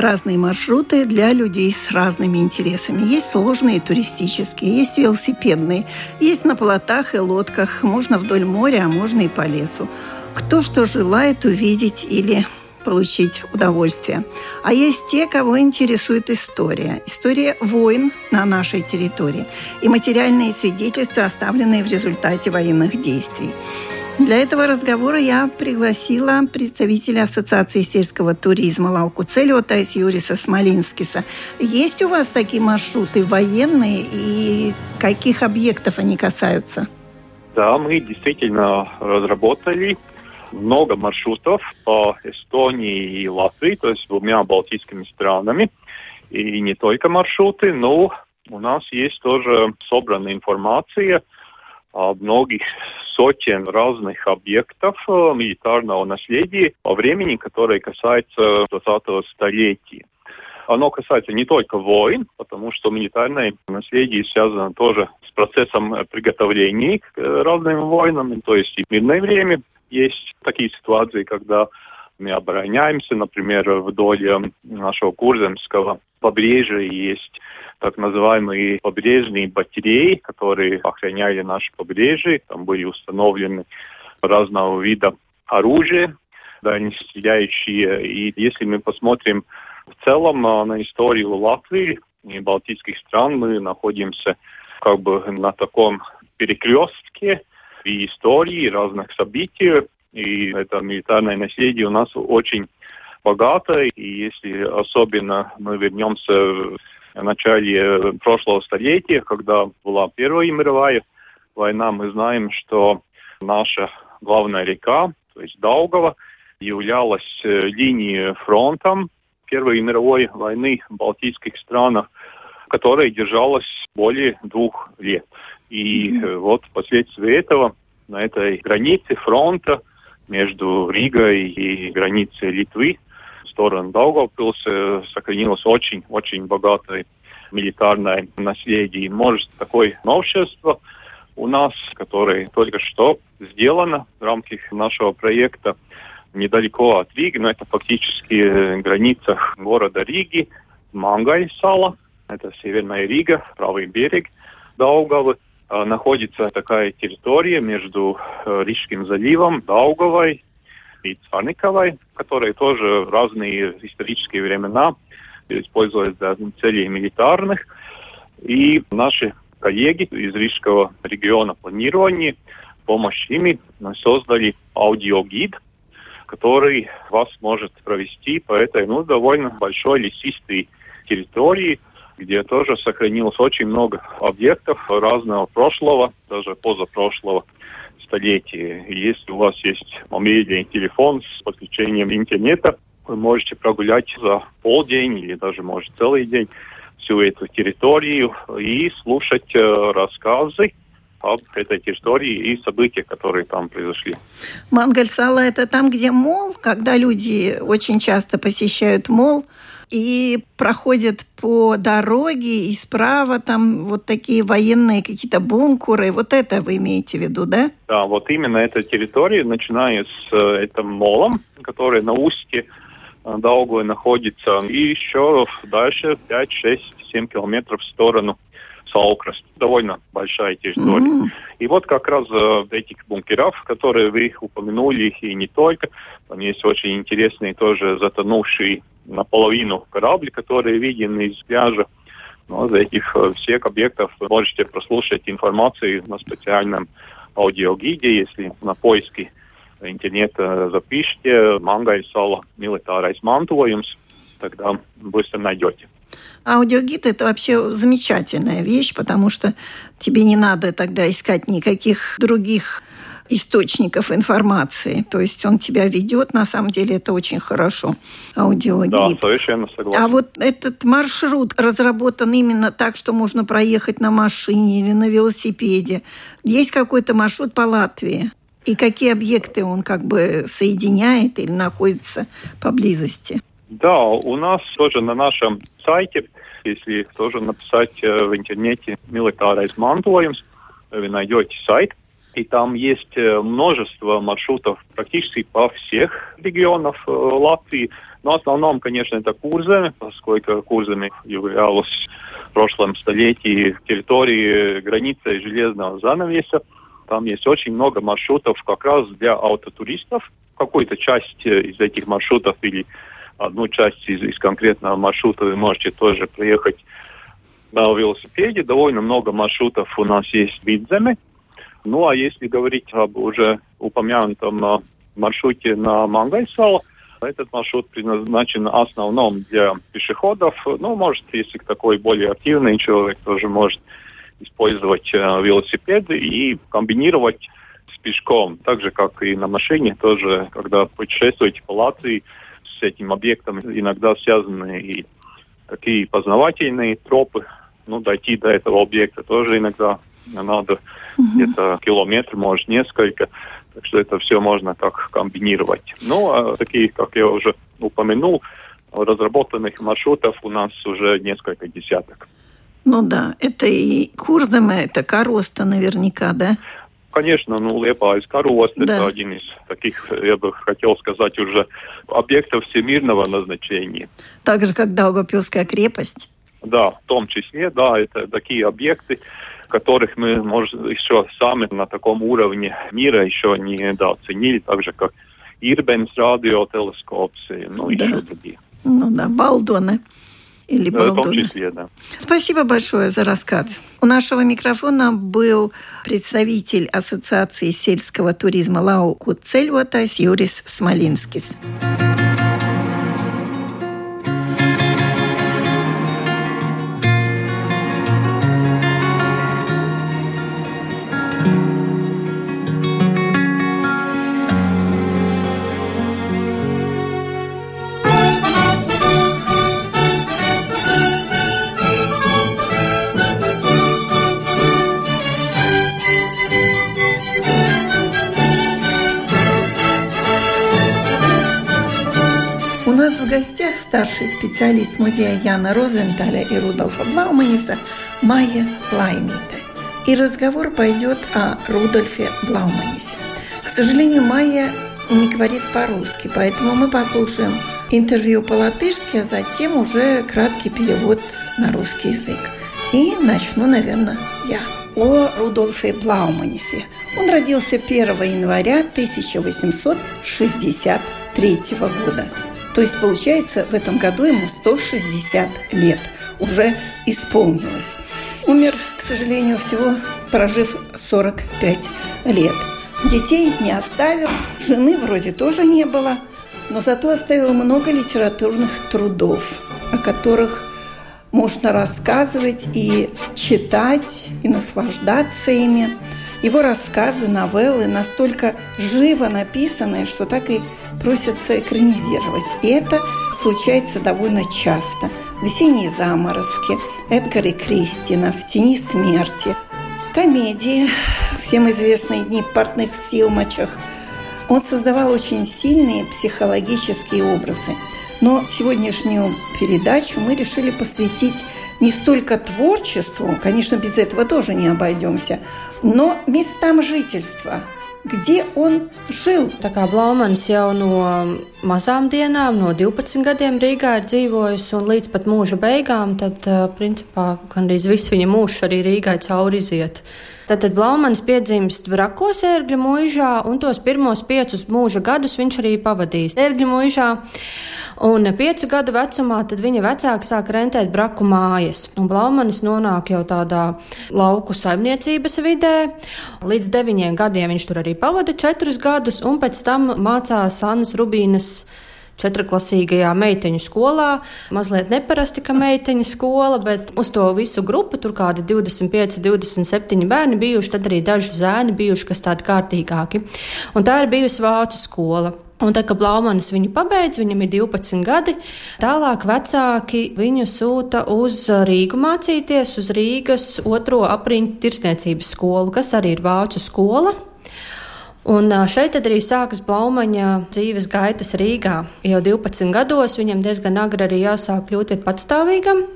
Разные маршруты для людей с разными интересами. Есть сложные туристические, есть велосипедные, есть на плотах и лодках, можно вдоль моря, а можно и по лесу. Кто что желает увидеть или получить удовольствие. А есть те, кого интересует история. История войн на нашей территории и материальные свидетельства, оставленные в результате военных действий. Для этого разговора я пригласила представителя Ассоциации сельского туризма Лауку Целиота из Юриса Смолинскиса. Есть у вас такие маршруты военные и каких объектов они касаются? Да, мы действительно разработали много маршрутов по Эстонии и Латвии, то есть двумя балтийскими странами. И не только маршруты, но у нас есть тоже собранная информация о многих сотен разных объектов э, милитарного наследия во времени, которое касается 20-го столетия. Оно касается не только войн, потому что милитарное наследие связано тоже с процессом приготовления к э, разным войнам, то есть и в мирное время есть такие ситуации, когда мы обороняемся, например, вдоль э, нашего Курземского побережья есть так называемые побережные батареи, которые охраняли наше побережье. Там были установлены разного вида оружия, да, стреляющие. И если мы посмотрим в целом э, на историю Латвии и Балтийских стран, мы находимся как бы на таком перекрестке и истории, разных событий. И это милитарное наследие у нас очень богато. И если особенно мы вернемся в начале прошлого столетия, когда была Первая мировая война, мы знаем, что наша главная река, то есть Даугава, являлась э, линией фронтом Первой мировой войны в Балтийских странах, которая держалась более двух лет. И mm-hmm. вот впоследствии этого на этой границе фронта между Ригой и границей Литвы в сторону Даугавпилса сохранилось очень-очень богатое милитарное наследие. Может, такое новшество у нас, которое только что сделано в рамках нашего проекта недалеко от Риги, но это фактически в границах города Риги, Мангайсала, это Северная Рига, правый берег Даугавы. А, находится такая территория между э, Рижским заливом, Даугавой и Царниковой, которые тоже в разные исторические времена использовались для целей милитарных. И наши коллеги из Рижского региона планирования, помощь ими создали аудиогид, который вас может провести по этой ну, довольно большой лесистой территории – где тоже сохранилось очень много объектов разного прошлого, даже позапрошлого столетия. И если у вас есть мобильный телефон с подключением интернета, вы можете прогулять за полдень или даже, может, целый день всю эту территорию и слушать э, рассказы об этой территории и событиях, которые там произошли. Мангальсала – это там, где мол, когда люди очень часто посещают мол, и проходят по дороге, и справа там вот такие военные какие-то бункеры. Вот это вы имеете в виду, да? Да, вот именно эта территория, начиная с э, этим молом, который на устье э, Даугавы находится, и еще дальше 5, 6, 7 километров в сторону Саукраст. Довольно большая территория. Mm-hmm. И вот как раз э, этих бункеров, которые вы упомянули, и не только, там есть очень интересные тоже затонувшие наполовину корабли, которые видны из пляжа. Но из этих э, всех объектов можете прослушать информацию на специальном аудиогиде, если на поиске интернета запишите Мангайсала милиtārais mantojums. тогда быстро найдете. Аудиогид – это вообще замечательная вещь, потому что тебе не надо тогда искать никаких других источников информации. То есть он тебя ведет, на самом деле это очень хорошо. Аудиогид. Да, совершенно согласен. А вот этот маршрут разработан именно так, что можно проехать на машине или на велосипеде. Есть какой-то маршрут по Латвии? И какие объекты он как бы соединяет или находится поблизости? Да, у нас тоже на нашем сайте, если тоже написать э, в интернете «Милитарайс манtojums», вы найдете сайт, и там есть э, множество маршрутов практически по всех регионах э, Латвии. Но в основном, конечно, это Курзами, поскольку Курзами являлась в прошлом столетии территории границы железного занавеса. Там есть очень много маршрутов как раз для автотуристов. Какую-то часть э, из этих маршрутов или одну часть из, из конкретного маршрута вы можете тоже проехать на велосипеде. Довольно много маршрутов у нас есть в Видземе, ну а если говорить об уже упомянутом э, маршруте на Мангайсал, этот маршрут предназначен в основном для пешеходов. Ну, может, если такой более активный человек, тоже может использовать э, велосипеды и комбинировать с пешком. Так же, как и на машине, тоже, когда путешествуете по Латвии, с этим объектом иногда связаны и такие познавательные тропы. Ну, дойти до этого объекта тоже иногда надо угу. где-то километр, может, несколько. Так что это все можно так комбинировать. Ну, а такие, как я уже упомянул, разработанных маршрутов у нас уже несколько десяток. Ну да, это и Курзема, это Короста наверняка, да? Конечно, ну, Лепайс Корост да. это один из таких, я бы хотел сказать, уже объектов всемирного назначения. Так же, как Даугапилская крепость? Да, в том числе, да, это такие объекты, которых мы, может, еще сами на таком уровне мира еще не недооценили, так же, как Ирбенс радиотелескопс, ну, да. еще другие. Ну да, Балдоны. Или да, в том числе, да. Спасибо большое за рассказ. У нашего микрофона был представитель Ассоциации сельского туризма Лау Куцельватас Юрис Смолинскис. Гостях старший специалист музея Яна Розенталя и Рудольфа Блауманиса Майя Лаймита. И разговор пойдет о Рудольфе Блауманисе. К сожалению, Майя не говорит по-русски, поэтому мы послушаем интервью по-латышски, а затем уже краткий перевод на русский язык. И начну, наверное, я. О Рудольфе Блауманисе. Он родился 1 января 1863 года то есть, получается, в этом году ему 160 лет уже исполнилось. Умер, к сожалению, всего прожив 45 лет. Детей не оставил, жены вроде тоже не было, но зато оставил много литературных трудов, о которых можно рассказывать и читать, и наслаждаться ими. Его рассказы, новеллы настолько живо написаны, что так и просятся экранизировать. И это случается довольно часто. «Весенние заморозки», Эдгар Кристина, «В тени смерти», комедии, всем известные «Дни портных в Силмачах». Он создавал очень сильные психологические образы. Но сегодняшнюю передачу мы решили посвятить не столько творчеству, конечно, без этого тоже не обойдемся, но местам жительства – где он žil. Tā kā Blaumans jau no mazām dienām, no 12 gadiem Rīgā ir dzīvojis un līdz pat mūža beigām, tad principā gandrīz viss viņa mūžs arī Rīgai cauri iziet. Tātad Blaumans piedzimst Brakos ērgļu mūžā un tos pirmos piecus mūža gadus viņš arī pavadīs ērgļu mūžā. Un piecu gadu vecumā viņa vecāki sāk rentēt braku mājas. Blaumanis nonāk jau tādā lauku saimniecības vidē. Līdz deviņiem gadiem viņš tur arī pavada četrus gadus, un pēc tam mācās Annas Rubīnas četrklasīgajā meiteņu skolā. Mazliet neparasti, ka meiteņu skola, bet uz to visu grupu tur kādi 25, 27 bērni bijuši, tad arī daži zēni bijuši, kas tādi kārtīgāki. Un tā ir bijusi vācu skola. Un tad, kad Blaumanis viņu pabeidz, viņam ir 12 gadi, tālāk vecāki viņu sūta uz Rīgu mācīties, uz Rīgas otro apriņķu tirsniecības skolu, kas arī ir vācu skola. Un šeit arī sākas Blaumaņa dzīves gaitas Rīgā. Jau 12 gados viņam diezgan agri arī jāsāk kļūt patstāvīgam.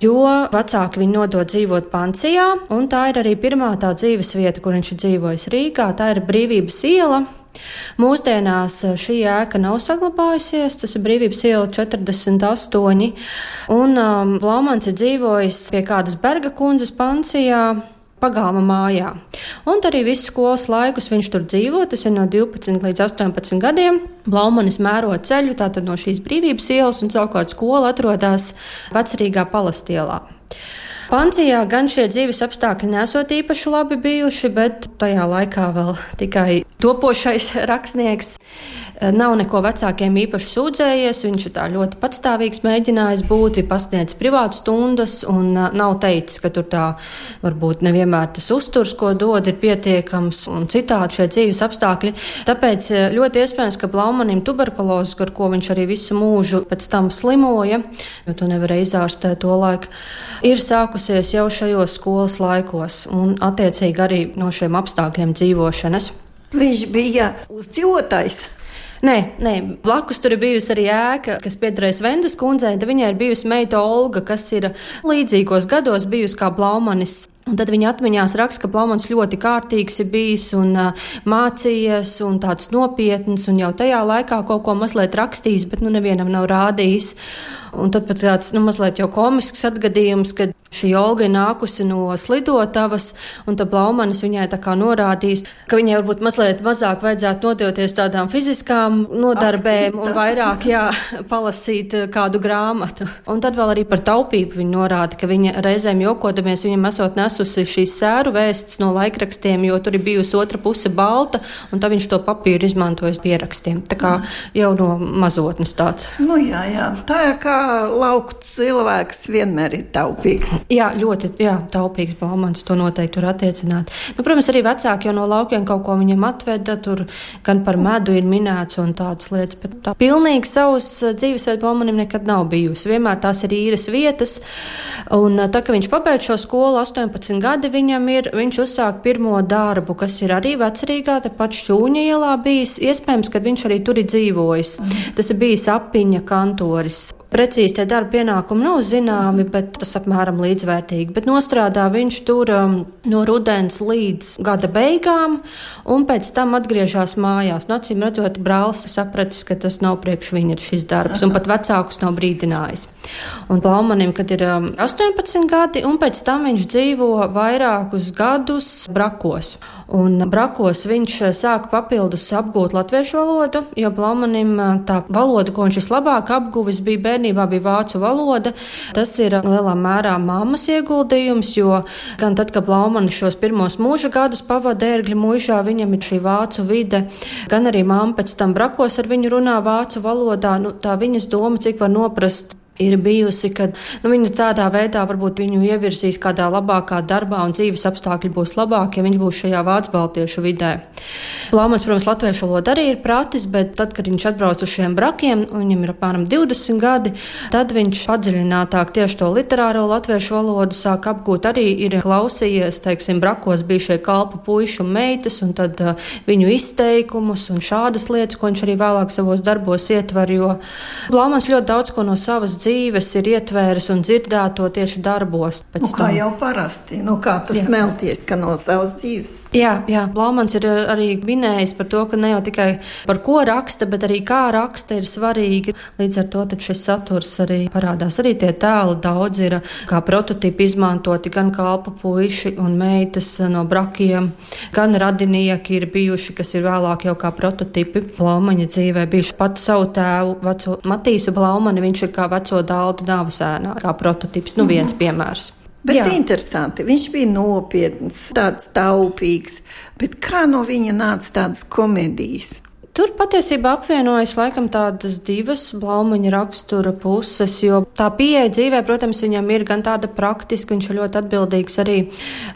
Jo vecāki viņu nodod dzīvot Pancijā, un tā ir arī pirmā tā dzīves vieta, kur viņš ir dzīvojis Rīgā. Tā ir Brīvības iela, Mūsdienās šī ēka nav saglabājusies, tas ir brīvības iela 48, un um, Blaumans ir dzīvojis pie kādas Berga kundzes pansijā pagalma mājā. Un arī visu skolas laikus viņš tur dzīvo, tas ir no 12 līdz 18 gadiem. Blaumanis mēro ceļu tātad no šīs brīvības ielas, un savukārt skola atrodas Vecrīgā palastielā. Pancijā gan šie dzīves apstākļi nesot īpaši labi bijuši, bet tajā laikā vēl tikai topošais rakstnieks nav neko vecākiem īpaši sūdzējies. Viņš ir ļoti patstāvīgs, mēģinājis būt, ir pasniedzis privātu stundas un nav teicis, ka tur tā varbūt nevienmēr tas uzturs, ko dod, ir pietiekams un citādi šie dzīves apstākļi. Tāpēc ļoti iespējams, ka Blaumanim tuberkulozes, ar ko viņš arī visu mūžu pēc tam slimoja, jo to nevarēja izārstēt to laiku, ir sākusies jau šajos skolas laikos un attiecīgi arī no šiem apstākļiem dzīvošanas. Viņš bija uzdzīvotājs. Nē, nē, blakus tur ir bijusi arī ēka, kas piederēs Vendas kundzei. Viņai ir bijusi meita Olga, kas ir līdzīgos gados bijusi kā Blaumanis. Un tad viņa atmiņās raksta, ka Blāmans ļoti kārtīgs ir bijis un uh, mācījies, un tāds nopietns, un jau tajā laikā kaut ko mazliet rakstījis, bet nu nevienam nav rādījis. Un tad pat tāds nu, mazliet jau komisks atgadījums, kad šī Olga ir nākusi no slidotavas, un tad Blaumanis viņai tā kā norādījis, ka viņai varbūt mazliet mazāk vajadzētu nodoties tādām fiziskām nodarbēm un vairāk jā, palasīt kādu grāmatu. Un tad vēl arī par taupību viņa norāda, ka viņa reizēm jokodamies viņam esot nesusi šīs sēru vēstis no laikrakstiem, jo tur ir bijusi otra puse balta, un tad viņš to papīru izmantojas pierakstiem. Tā kā jau no mazotnes tāds. Nu, jā, jā. Tā kā lauku cilvēks vienmēr ir taupīgs. Jā, ļoti jā, taupīgs Balmans to noteikti var attiecināt. Nu, protams, arī vecāki jau no laukiem kaut ko viņam atveda, tur gan par medu ir minēts un tādas lietas, bet tā pilnīgi savas eh, dzīvesveidu Balmanim nekad nav bijusi. Vienmēr tās ir īres vietas, un eh, tā, ka viņš pabeidz šo skolu 18 gadi, viņam ir, viņš uzsāk pirmo darbu, kas ir arī vecerīgā, tepat šķūņa ielā bijis, iespējams, ka viņš arī tur ir dzīvojis. Tas ir bijis apiņa kantoris. Precīzi tie darba pienākumi nav zināmi, bet tas apmēram līdzvērtīgi. Bet nostrādā viņš tur um, no rudens līdz gada beigām, un pēc tam atgriežas mājās. No acīm redzot, brālis sapratis, ka tas nav priekš viņa šis darbs, un pat vecākus nav brīdinājis. Un Blaumanim, kad ir um, 18 gadi, un pēc tam viņš dzīvo vairākus gadus brakos. Un brakos viņš eh, sāka papildus apgūt latviešu valodu, jo Blaumanim eh, tā valoda, ko viņš vislabāk apguvis, bija bērnībā, bija vācu valoda. Tas ir lielā mērā mammas ieguldījums, jo gan tad, kad Blaumanis šos pirmos mūža gadus pavada ērgļu mūžā, viņam ir šī vācu vide, gan arī mamma pēc tam brakos ar viņu runā vācu valodā. Nu, tā viņas doma, cik var noprast ir bijusi, ka nu, viņa tādā veidā varbūt viņu ievirzīs kādā labākā darbā un dzīves apstākļi būs labāki, ja viņš būs šajā vācu baltiešu vidē. Plāmans, protams, latviešu valoda arī ir pratis, bet tad, kad viņš atbrauc uz šiem brakiem, viņam ir apmēram 20 gadi, tad viņš padziļinātāk tieši to literāro latviešu valodu sāk apgūt. Arī ir klausījies, teiksim, brakos bija šie kalpu puiši un meitas, un tad uh, viņu izteikumus un šādas lietas, ko viņš arī vēlāk savos darbos ietver, jo Plāmans ļoti daudz ko no savas dzīves dzīves ir ietvēris un dzirdēto tieši darbos. Nu, kā tam. jau parasti, nu, kā tas smelties, ka no savas dzīves. Jā, jā. Blāmans ir eh, arī minējis par to, ka ne jau tikai par ko raksta, bet arī kā raksta ir svarīgi. Līdz ar to šis saturs arī parādās. Arī tie tēli daudz ir kā prototipi izmantoti gan kalpa puiši un meitas no brakiem, gan radinieki ir bijuši, kas ir vēlāk jau kā prototipi Blāmaņa dzīvē. Bijuši pat savu tēvu, veco Matīsu Blāmani, viņš ir kā veco dāldu dāvasēnā, kā prototips. Nu viens mm. piemērs. Bet Jā. interesanti, viņš bija nopietns, tāds taupīgs, bet kā no viņa nāca tādas komēdijas? Tur patiesībā apvienojas laikam tādas divas blaumaņa rakstura puses, jo tā pieeja dzīvē, protams, viņam ir gan tāda praktiska, viņš ir ļoti atbildīgs arī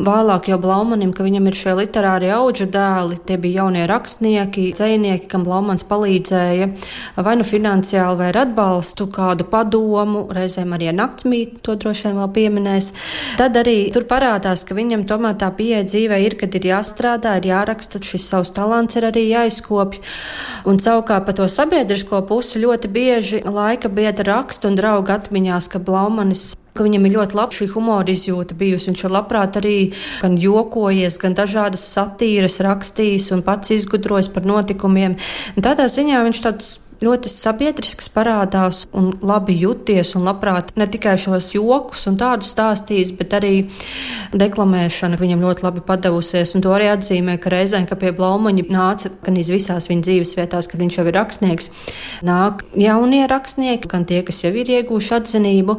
vēlāk jau blaumanim, ka viņam ir šie literāri auģa dēli, tie bija jaunie rakstnieki, dzēnieki, kam blaumans palīdzēja vai nu finansiāli vai ar atbalstu, kādu padomu, reizēm arī ar naktsmītu, to droši vien vēl pieminēs. Tad arī tur parādās, ka viņam tomēr tā pieeja dzīvē ir, kad ir jāstrādā, ir jāraksta, šis savs talants ir arī jāizkopj. Un savukārt par to sabiedrisko pusi ļoti bieži laika biedra raksta un drauga atmiņās, ka Blaumanis ka viņam ir ļoti laba šī humora izjūta bijusi. Viņš ir labprāt arī gan jokojies, gan dažādas satīras rakstījis un pats izgudrojis par notikumiem. Un tādā ziņā viņš tāds ļoti sabiedrisks parādās un labi jūties un labprāt ne tikai šos jokus un tādus stāstījis, bet arī deklamēšana viņam ļoti labi padavusies. Un to arī atzīmē, ka reizēm, kad pie Blaumaņa nāca gan iz visās viņa dzīves vietās, kad viņš jau ir rakstnieks, nāk jaunie rakstnieki, gan tie, kas jau ir ieguvuši atzinību,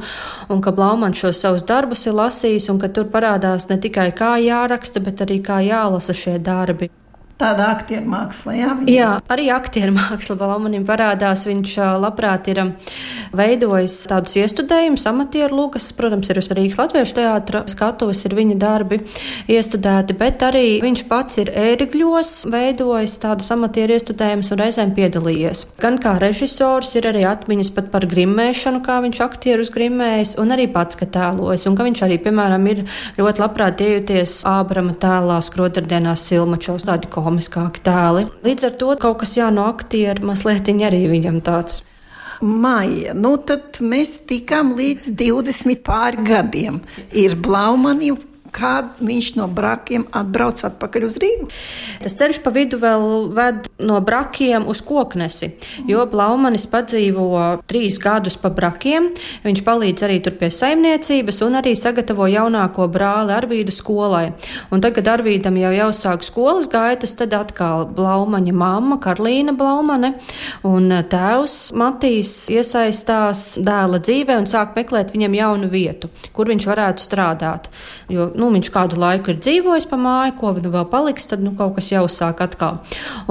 un ka Blaumans šos savus darbus ir lasījis, un ka tur parādās ne tikai kā jāraksta, bet arī kā jālasa šie darbi. Tāda aktieru māksla, jā. Viņa... Jā, arī aktieru māksla Balamanim parādās. Viņš labprāt ir veidojis tādus iestudējumus, amatieru lūgas. Protams, ir uz Rīgas Latviešu teātra skatuves, ir viņa darbi iestudēti, bet arī viņš pats ir ērgļos veidojis tādus amatieru iestudējumus un reizēm piedalījies. Gan kā režisors ir arī atmiņas pat par grimmēšanu, kā viņš aktierus grimmējis, un arī pats, ka tēlojas, un ka viņš arī, piemēram, ir ļoti labprāt iejuties Ābrama tēlā skrotardienās Silmačos, tādi komiskāki tēli. Līdz ar to kaut kas jā no aktieru mazliet arī viņam tāds. Maija, nu tad mēs tikām līdz 20 pāri gadiem. Ir Blaumani kad viņš no brakiem atbrauc atpakaļ uz Rīgu. Tas ceļš pa vidu vēl ved no brakiem uz koknesi, jo Blaumanis padzīvo trīs gadus pa brakiem. Viņš palīdz arī tur pie saimniecības un arī sagatavo jaunāko brāli Arvīdu skolai. Un tagad Arvīdam jau jāuzsāk skolas gaitas, tad atkal Blaumaņa mamma Karlīna Blaumane un tēvs Matīs iesaistās dēla dzīvē un sāk meklēt viņam jaunu vietu, kur viņš varētu strādāt. Jo, nu, nu, viņš kādu laiku ir dzīvojis pa māju, ko nu vēl paliks, tad nu, kaut kas jau sāk atkal.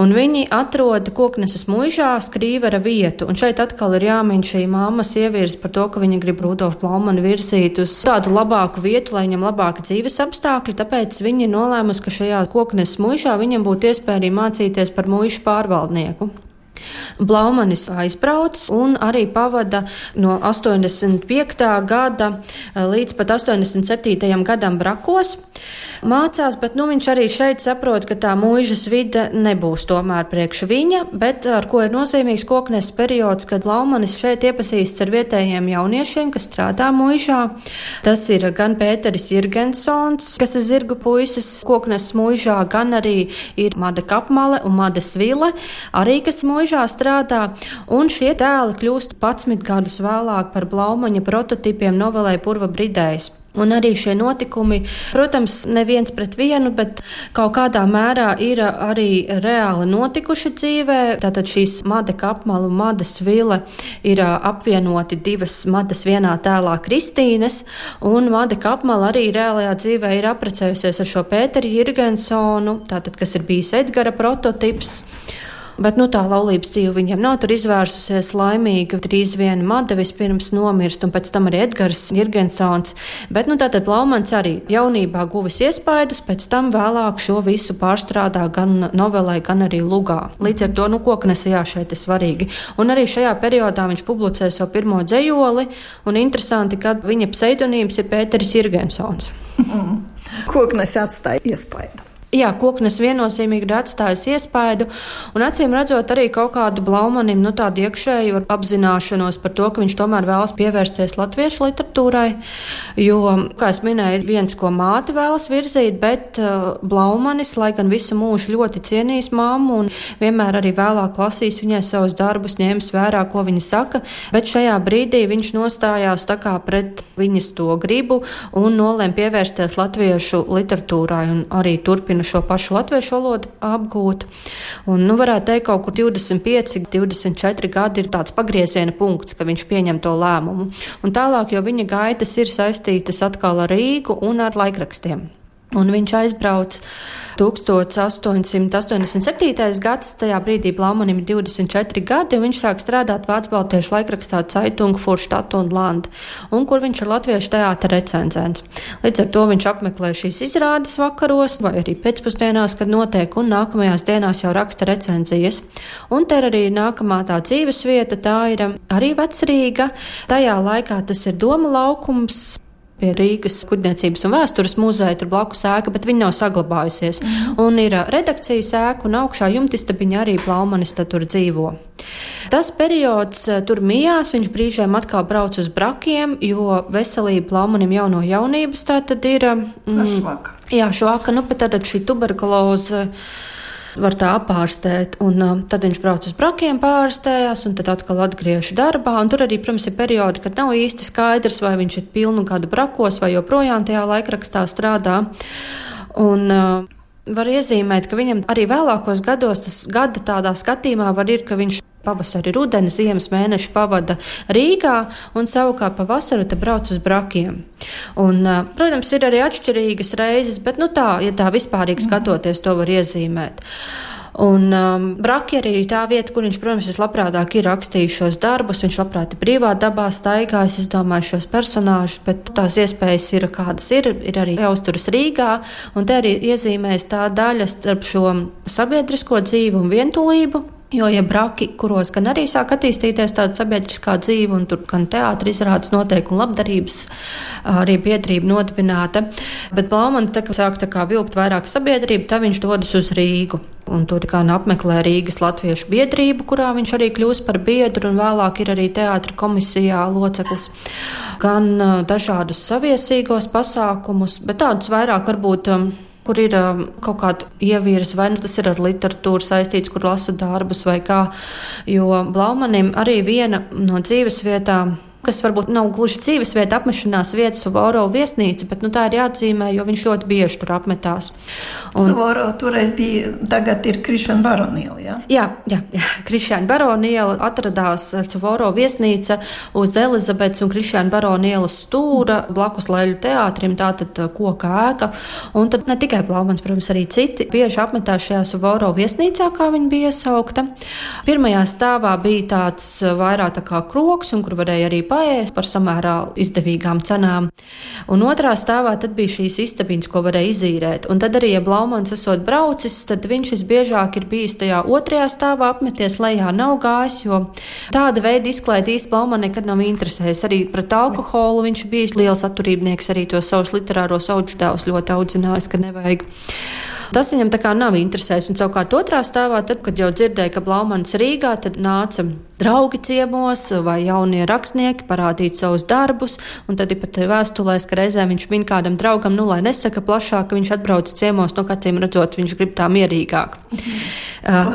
Un viņi atrod kokneses muižā skrīvera vietu, un šeit atkal ir jāmin šī māmas ievirs par to, ka viņa grib Rudolfu Plaumanu virzīt uz tādu labāku vietu, lai viņam labāki dzīves apstākļi, tāpēc viņi nolēmusi, ka šajā kokneses muižā viņam būtu iespēja arī mācīties par muišu pārvaldnieku. Blaumanis aizbrauc un arī pavada no 85. gada eh, līdz pat 87. gadam brakos mācās, bet nu, viņš arī šeit saprot, ka tā mūžas vide nebūs tomēr priekš viņa, bet ar ko ir nozīmīgs koknes periods, kad Laumanis šeit iepazīstas ar vietējiem jauniešiem, kas strādā mūžā. Tas ir gan Pēteris Irgensons, kas ir zirgu puisis koknes mūžā, gan arī ir Mada Kapmale un Mada Svile, arī kas mūžā strādā, un šie tēli kļūst 11 gadus vēlāk par Blaumaņa prototipiem novelē Purva Bridējs. Un arī šie notikumi, protams, neviens pret vienu, bet kaut kādā mērā ir arī reāli notikuši dzīvē. Tātad šīs Madeka apmala un Madas vila ir apvienoti divas Madas vienā tēlā Kristīnes, un Madeka apmala arī reālajā dzīvē ir apprecējusies ar šo Pēteri Jirgensonu, tātad, kas ir bijis Edgara prototips. Bet nu, tā laulības dzīve viņam nav tur izvērsusies laimīgi. Drīz vien Mada vispirms nomirst, un pēc tam arī Edgars Jirgensons. Bet nu, tātad Blaumans arī jaunībā guvis iespaidus, pēc tam vēlāk šo visu pārstrādā gan novelē, gan arī lugā. Līdz ar to nu, koknesajā šeit ir svarīgi. Un arī šajā periodā viņš publicē savu pirmo dzējoli, un interesanti, ka viņa pseidonīms ir Pēteris Jirgensons. Mm. Koknes atstāja iespaidu. Jā, koknes viennozīmīgi ir atstājusi iespaidu, un acīm redzot arī kaut kādu blaumanim, nu tādu iekšēju apzināšanos par to, ka viņš tomēr vēlas pievērsties latviešu literatūrai, jo, kā es minēju, ir viens, ko māte vēlas virzīt, bet uh, blaumanis, lai gan visu mūžu ļoti cienījis māmu un vienmēr arī vēlāk lasīs viņai savus darbus, ņēmis vērā, ko viņa saka, bet šajā brīdī viņš nostājās tā kā pret viņas to gribu un nolēma pievērsties latviešu literatūrai un arī turpina šo pašu latviešu valodu apgūt. Un, nu, varētu teikt, kaut kur 25, 24 gadi ir tāds pagrieziena punkts, ka viņš pieņem to lēmumu. Un tālāk, jo viņa gaitas ir saistītas atkal ar Rīgu un ar laikrakstiem. Un viņš aizbrauca 1887. gads, tajā brīdī Blaumanim ir 24 gadi, un viņš sāk strādāt Vācu baltiešu laikrakstā Caitung Furštatu un Land, un kur viņš ir latviešu teātra recenzents. Līdz ar to viņš apmeklē šīs izrādes vakaros vai arī pēcpusdienās, kad notiek, un nākamajās dienās jau raksta recenzijas. Un te ir arī nākamā tā dzīves vieta, tā ir arī vecrīga. Tajā laikā tas ir doma laukums, pie Rīgas kuģniecības un vēstures muzeja, tur blakus ēka, bet viņa nav saglabājusies. Mm. Un ir redakcijas ēka, un augšā jumtistabiņa arī Plaumanis tur dzīvo. Tas periods tur mijās, viņš brīžiem atkal brauc uz brakiem, jo veselība Plaumanim jau no jaunības tā tad ir. Mm, jā, švaka, nu, bet tad šī tuberkuloze var tā apārstēt. Un, um, tad viņš brauc uz brakiem, pārstējās, un tad atkal atgriežas darbā. Un tur arī, protams, ir periodi, kad nav īsti skaidrs, vai viņš ir pilnu gadu brakos vai joprojām tajā laikrakstā strādā. Un, uh, Var iezīmēt, ka viņam arī vēlākos gados tas gada tādā skatījumā var ir, ka viņš pavasari, rudeni, ziemas mēneši pavada Rīgā un savukārt pavasaru te brauc uz brakiem. Un, protams, ir arī atšķirīgas reizes, bet nu tā, ja tā vispārīgi skatoties, to var iezīmēt. Un um, Braki arī ir tā vieta, kur viņš, protams, vislabprātāk ir rakstījis šos darbus. Viņš labprāt ir brīvā dabā staigājis, izdomājis šos personāžus, bet tās iespējas ir kādas ir. Ir arī jāuzturas Rīgā, un te arī iezīmēs tā daļa starp šo sabiedrisko dzīvi un vientulību, Jo, ja braki, kuros gan arī sāk attīstīties tāda sabiedriskā dzīve, un tur gan teātris izrādes noteikti un labdarības arī biedrība nodibināta, bet Blaumana tā kā sāk tā kā vilkt vairāk sabiedrību, tad viņš dodas uz Rīgu. Un tur gan apmeklē Rīgas Latviešu biedrību, kurā viņš arī kļūst par biedru, un vēlāk ir arī teātra komisijā loceklis. Gan dažādus saviesīgos pasākumus, bet tādus vairāk varbūt kur ir um, kaut kāda ievīras, vai nu tas ir ar literatūru saistīts, kur lasa darbus vai kā. Jo Blaumanim arī viena no dzīves vietām kas varbūt nav gluži dzīvesvieta, apmešanās vieta, Suvoro viesnīca, bet nu, tā ir jāatzīmē, jo viņš ļoti bieži tur apmetās. Un... Suvoro toreiz bija, tagad ir Krišana Baroniela. Ja? Jā, jā, jā. Krišana Baroniela atradās Suvoro viesnīca uz Elizabetes un Krišana Baroniela stūra blakus Leļu teātrim, tātad uh, koka ēka. Un tad ne tikai Blaumans, protams, arī citi bieži apmetās šajā Suvoro viesnīcā, kā viņa bija iesaukta. Pirmajā stāvā bija tāds uh, vairāk tā kā kroks, un kur varēja arī paēst par samērā izdevīgām cenām. Un otrā stāvā tad bija šīs istabiņas, ko varēja izīrēt. Un tad arī, ja Blaumans esot braucis, tad viņš visbiežāk ir bijis tajā otrajā stāvā apmeties lejā, nav gājis, jo tāda veida izklaide īsti Blauman nekad nav interesējis. Arī pret alkoholu viņš bijis liels atturībnieks, arī to savus literāros augstāvus ļoti audzinājis, ka nevajag. Tas viņam tā kā nav interesējis. Un savukārt otrā stāvā, tad, kad jau dzirdēja, ka Blaumans Rīgā, tad nāca draugi ciemos vai jaunie rakstnieki parādīt savus darbus. Un tad ir pat vēstulēs, ka reizē viņš min kādam draugam, nu, lai nesaka plašāk, ka viņš atbrauc ciemos, no nu, kāciem redzot, viņš grib tā mierīgāk. uh,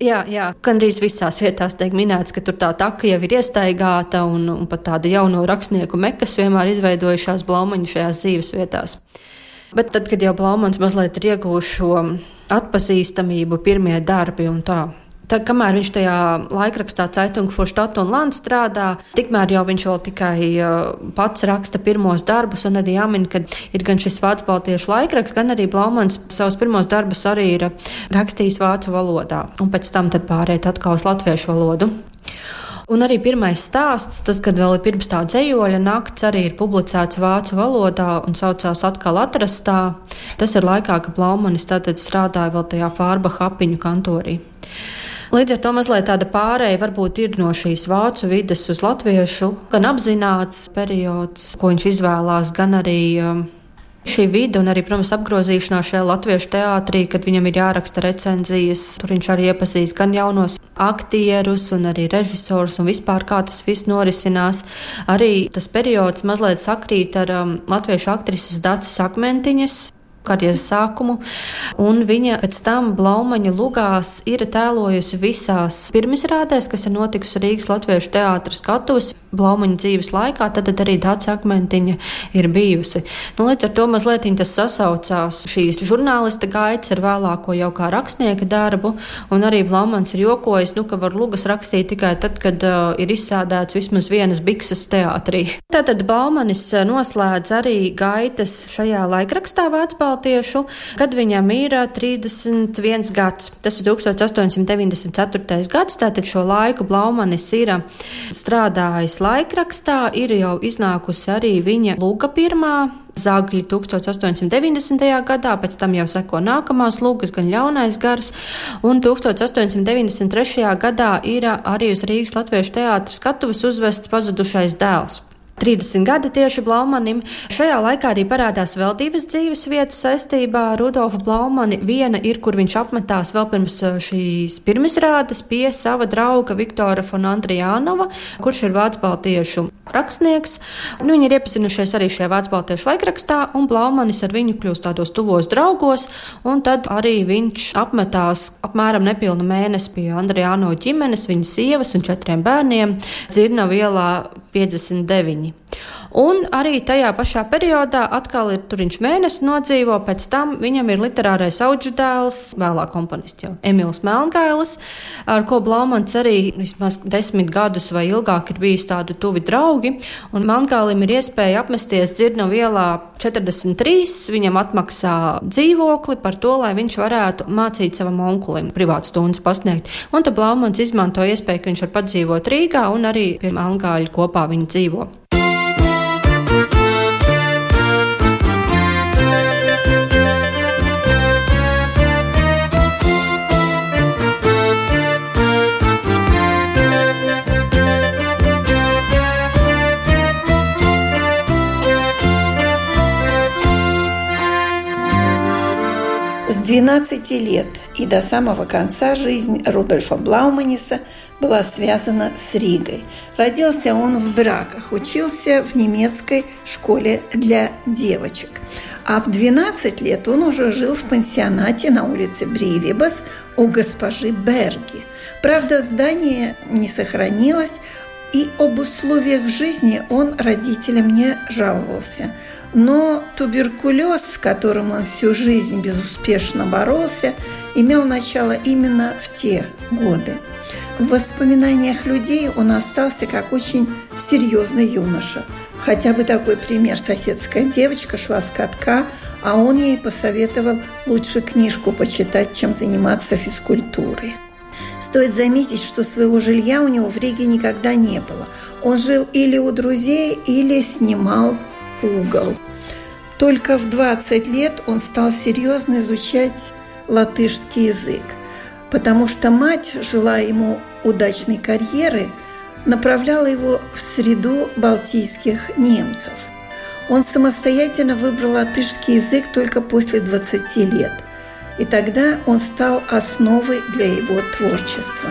jā, jā, gandrīz visās vietās tiek minēts, ka tur tā taka jau ir iestaigāta un, un pat tāda jauno rakstnieku mekas vienmēr izveidojušās Blaumaņa šajās dzīves vietās. Bet tad, kad jau Blaumans mazliet ir ieguvis šo atpazīstamību, pirmie darbi un tā. Tad, kamēr viņš tajā laikrakstā Caitunga Forštata un Landa strādā, tikmēr jau viņš vēl tikai uh, pats raksta pirmos darbus, un arī jāmin, ka ir gan šis vācu baltiešu laikraksts, gan arī Blaumans savus pirmos darbus arī ir rakstījis vācu valodā, un pēc tam pārēt atkal uz latviešu valodu. Un arī pirmais stāsts, tas, kad vēl ir pirms tā dzējoļa nakts, arī ir publicēts vācu valodā un saucās atkal atrastā. Tas ir laikā, kad Blaumanis tātad strādāja vēl tajā Fārba hapiņu kantorī. Līdz ar to mazliet tāda pārēja varbūt ir no šīs vācu vides uz latviešu, gan apzināts periods, ko viņš izvēlās, gan arī um, Šī vide un arī, protams, apgrozīšanās šajā latviešu teātrī, kad viņam ir jāraksta recenzijas, tur viņš arī iepazīst gan jaunos aktierus, un arī režisors, un vispār kā tas viss norisinās. Arī tas periods mazliet sakrīt ar um, latviešu aktrises Dācis Akmentiņas karjeras sākumu, un viņa pēc tam Blaumaņa lugās ir tēlojusi visās pirmizrādēs, kas ir notikusi Rīgas Latviešu teātras skatuves. Blaumaņa dzīves laikā, tad, tad arī tāds akmentiņa ir bijusi. Nu, līdz ar to mazliet tas sasaucās šīs žurnālista gaitas ar vēlāko jau kā rakstnieka darbu, un arī Blaumans ir jokojis, nu, ka var lugas rakstīt tikai tad, kad uh, ir izsādēts vismaz vienas bikses teātrī. Tātad Blaumanis uh, noslēdz arī gaitas šajā laikrakstā Vācbaltiešu, kad viņam ir 31 uh, gads. Tas ir 1894. gads, tātad šo laiku Blaumanis ir strādājis laikrakstā, ir jau iznākusi arī viņa Lūga pirmā Zagļi 1890. gadā, pēc tam jau seko nākamās lūgas, gan ļaunais gars, un 1893. gadā ir arī uz Rīgas Latviešu teātras skatuves uzvests pazudušais dēls. 30 gadi tieši Blaumanim. Šajā laikā arī parādās vēl divas dzīves vietas saistībā ar Rudolfu Blaumani. Viena ir, kur viņš apmetās vēl pirms uh, šīs pirmizrādes pie sava drauga Viktora von Andrijānova, kurš ir Vācu baltiešu rakstnieks. Nu, viņi ir iepazinušies arī šajā Vācu baltiešu laikrakstā, un Blaumanis ar viņu kļūst tādos tuvos draugos, tad arī viņš apmetās apmēram nepilnu mēnesi pie Andrijānova ģimenes, viņa sievas un četriem bērniem Dzirnavu ielā 59. Un arī tajā pašā periodā atkal ir tur viņš mēnesi nodzīvo, pēc tam viņam ir literārais auģu dēls, vēlāk komponists jau Emīls Melngailis, ar ko Blaumans arī vismaz desmit gadus vai ilgāk ir bijis tādi tuvi draugi. Un Melngailim ir iespēja apmesties Dzirnavu vielā 43, viņam atmaksā dzīvokli par to, lai viņš varētu mācīt savam onkulim privātu stundas pasniegt. Un tad Blaumans izmanto iespēju, ka viņš var padzīvot Rīgā un arī pie Melngāļa kopā viņi dzīvo. 12 лет и до самого конца жизнь Рудольфа Блауманиса была связана с Ригой. Родился он в браках, учился в немецкой школе для девочек. А в 12 лет он уже жил в пансионате на улице Бривибас у госпожи Берги. Правда, здание не сохранилось, и об условиях жизни он родителям не жаловался – но туберкулез, с которым он всю жизнь безуспешно боролся, имел начало именно в те годы. В воспоминаниях людей он остался как очень серьезный юноша. Хотя бы такой пример. Соседская девочка шла с катка, а он ей посоветовал лучше книжку почитать, чем заниматься физкультурой. Стоит заметить, что своего жилья у него в Риге никогда не было. Он жил или у друзей, или снимал угол. Только в 20 лет он стал серьезно изучать латышский язык, потому что мать, желая ему удачной карьеры, направляла его в среду балтийских немцев. Он самостоятельно выбрал латышский язык только после 20 лет, и тогда он стал основой для его творчества.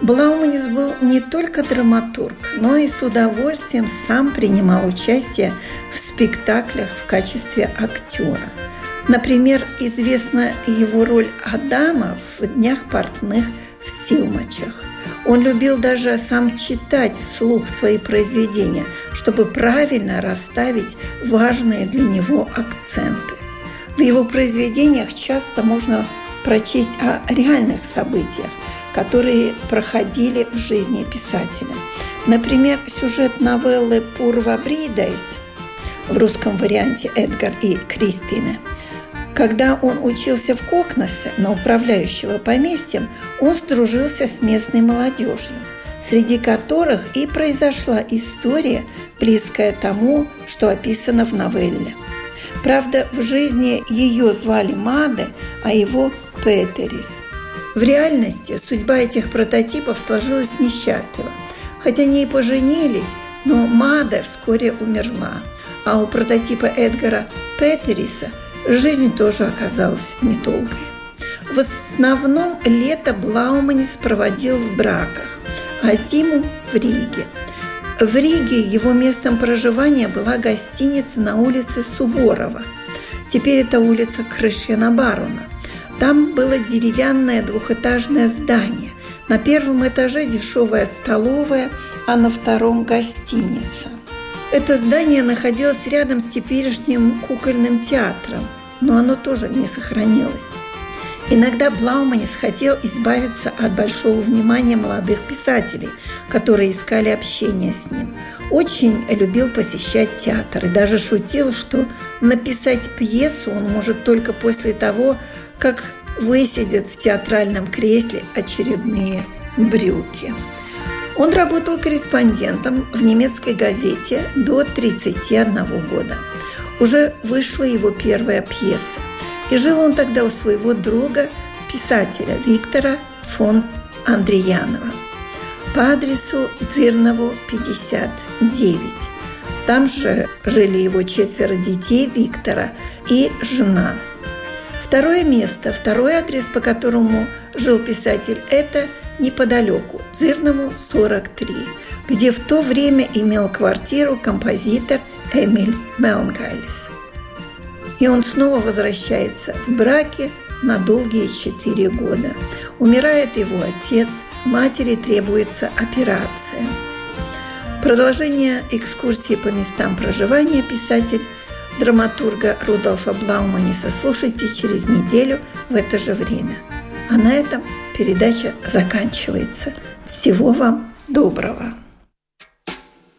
Блауманис был не только драматург, но и с удовольствием сам принимал участие в спектаклях в качестве актера. Например, известна его роль Адама в «Днях портных» в Силмачах. Он любил даже сам читать вслух свои произведения, чтобы правильно расставить важные для него акценты. В его произведениях часто можно прочесть о реальных событиях, которые проходили в жизни писателя. Например, сюжет новеллы «Пурва Бридайс» в русском варианте «Эдгар и Кристина». Когда он учился в Кокнасе на управляющего поместьем, он сдружился с местной молодежью, среди которых и произошла история, близкая тому, что описано в новелле. Правда, в жизни ее звали Маде, а его Петерис – в реальности судьба этих прототипов сложилась несчастливо. Хотя они и поженились, но Мада вскоре умерла, а у прототипа Эдгара Петериса жизнь тоже оказалась недолгой. В основном лето Блауманис проводил в браках, а зиму в Риге. В Риге его местом проживания была гостиница на улице Суворова. Теперь это улица Крышьяна Барона – там было деревянное двухэтажное здание, На первом этаже дешевая столовая, а на втором гостиница. Это здание находилось рядом с теперешним кукольным театром, но оно тоже не сохранилось. Иногда Блауманис хотел избавиться от большого внимания молодых писателей, которые искали общение с ним. Очень любил посещать театр и даже шутил, что написать пьесу он может только после того, как высидят в театральном кресле очередные брюки. Он работал корреспондентом в немецкой газете до 31 года. Уже вышла его первая пьеса. И жил он тогда у своего друга, писателя Виктора фон Андреянова по адресу Дзирнову, 59. Там же жили его четверо детей Виктора и жена. Второе место, второй адрес, по которому жил писатель, это неподалеку, Дзирнову, 43, где в то время имел квартиру композитор Эмиль Мелнгайлис. И он снова возвращается в браке на долгие четыре года. Умирает его отец, матери требуется операция. Продолжение экскурсии по местам проживания писатель драматурга Рудольфа Блауманиса слушайте через неделю в это же время. А на этом передача заканчивается. Всего вам доброго!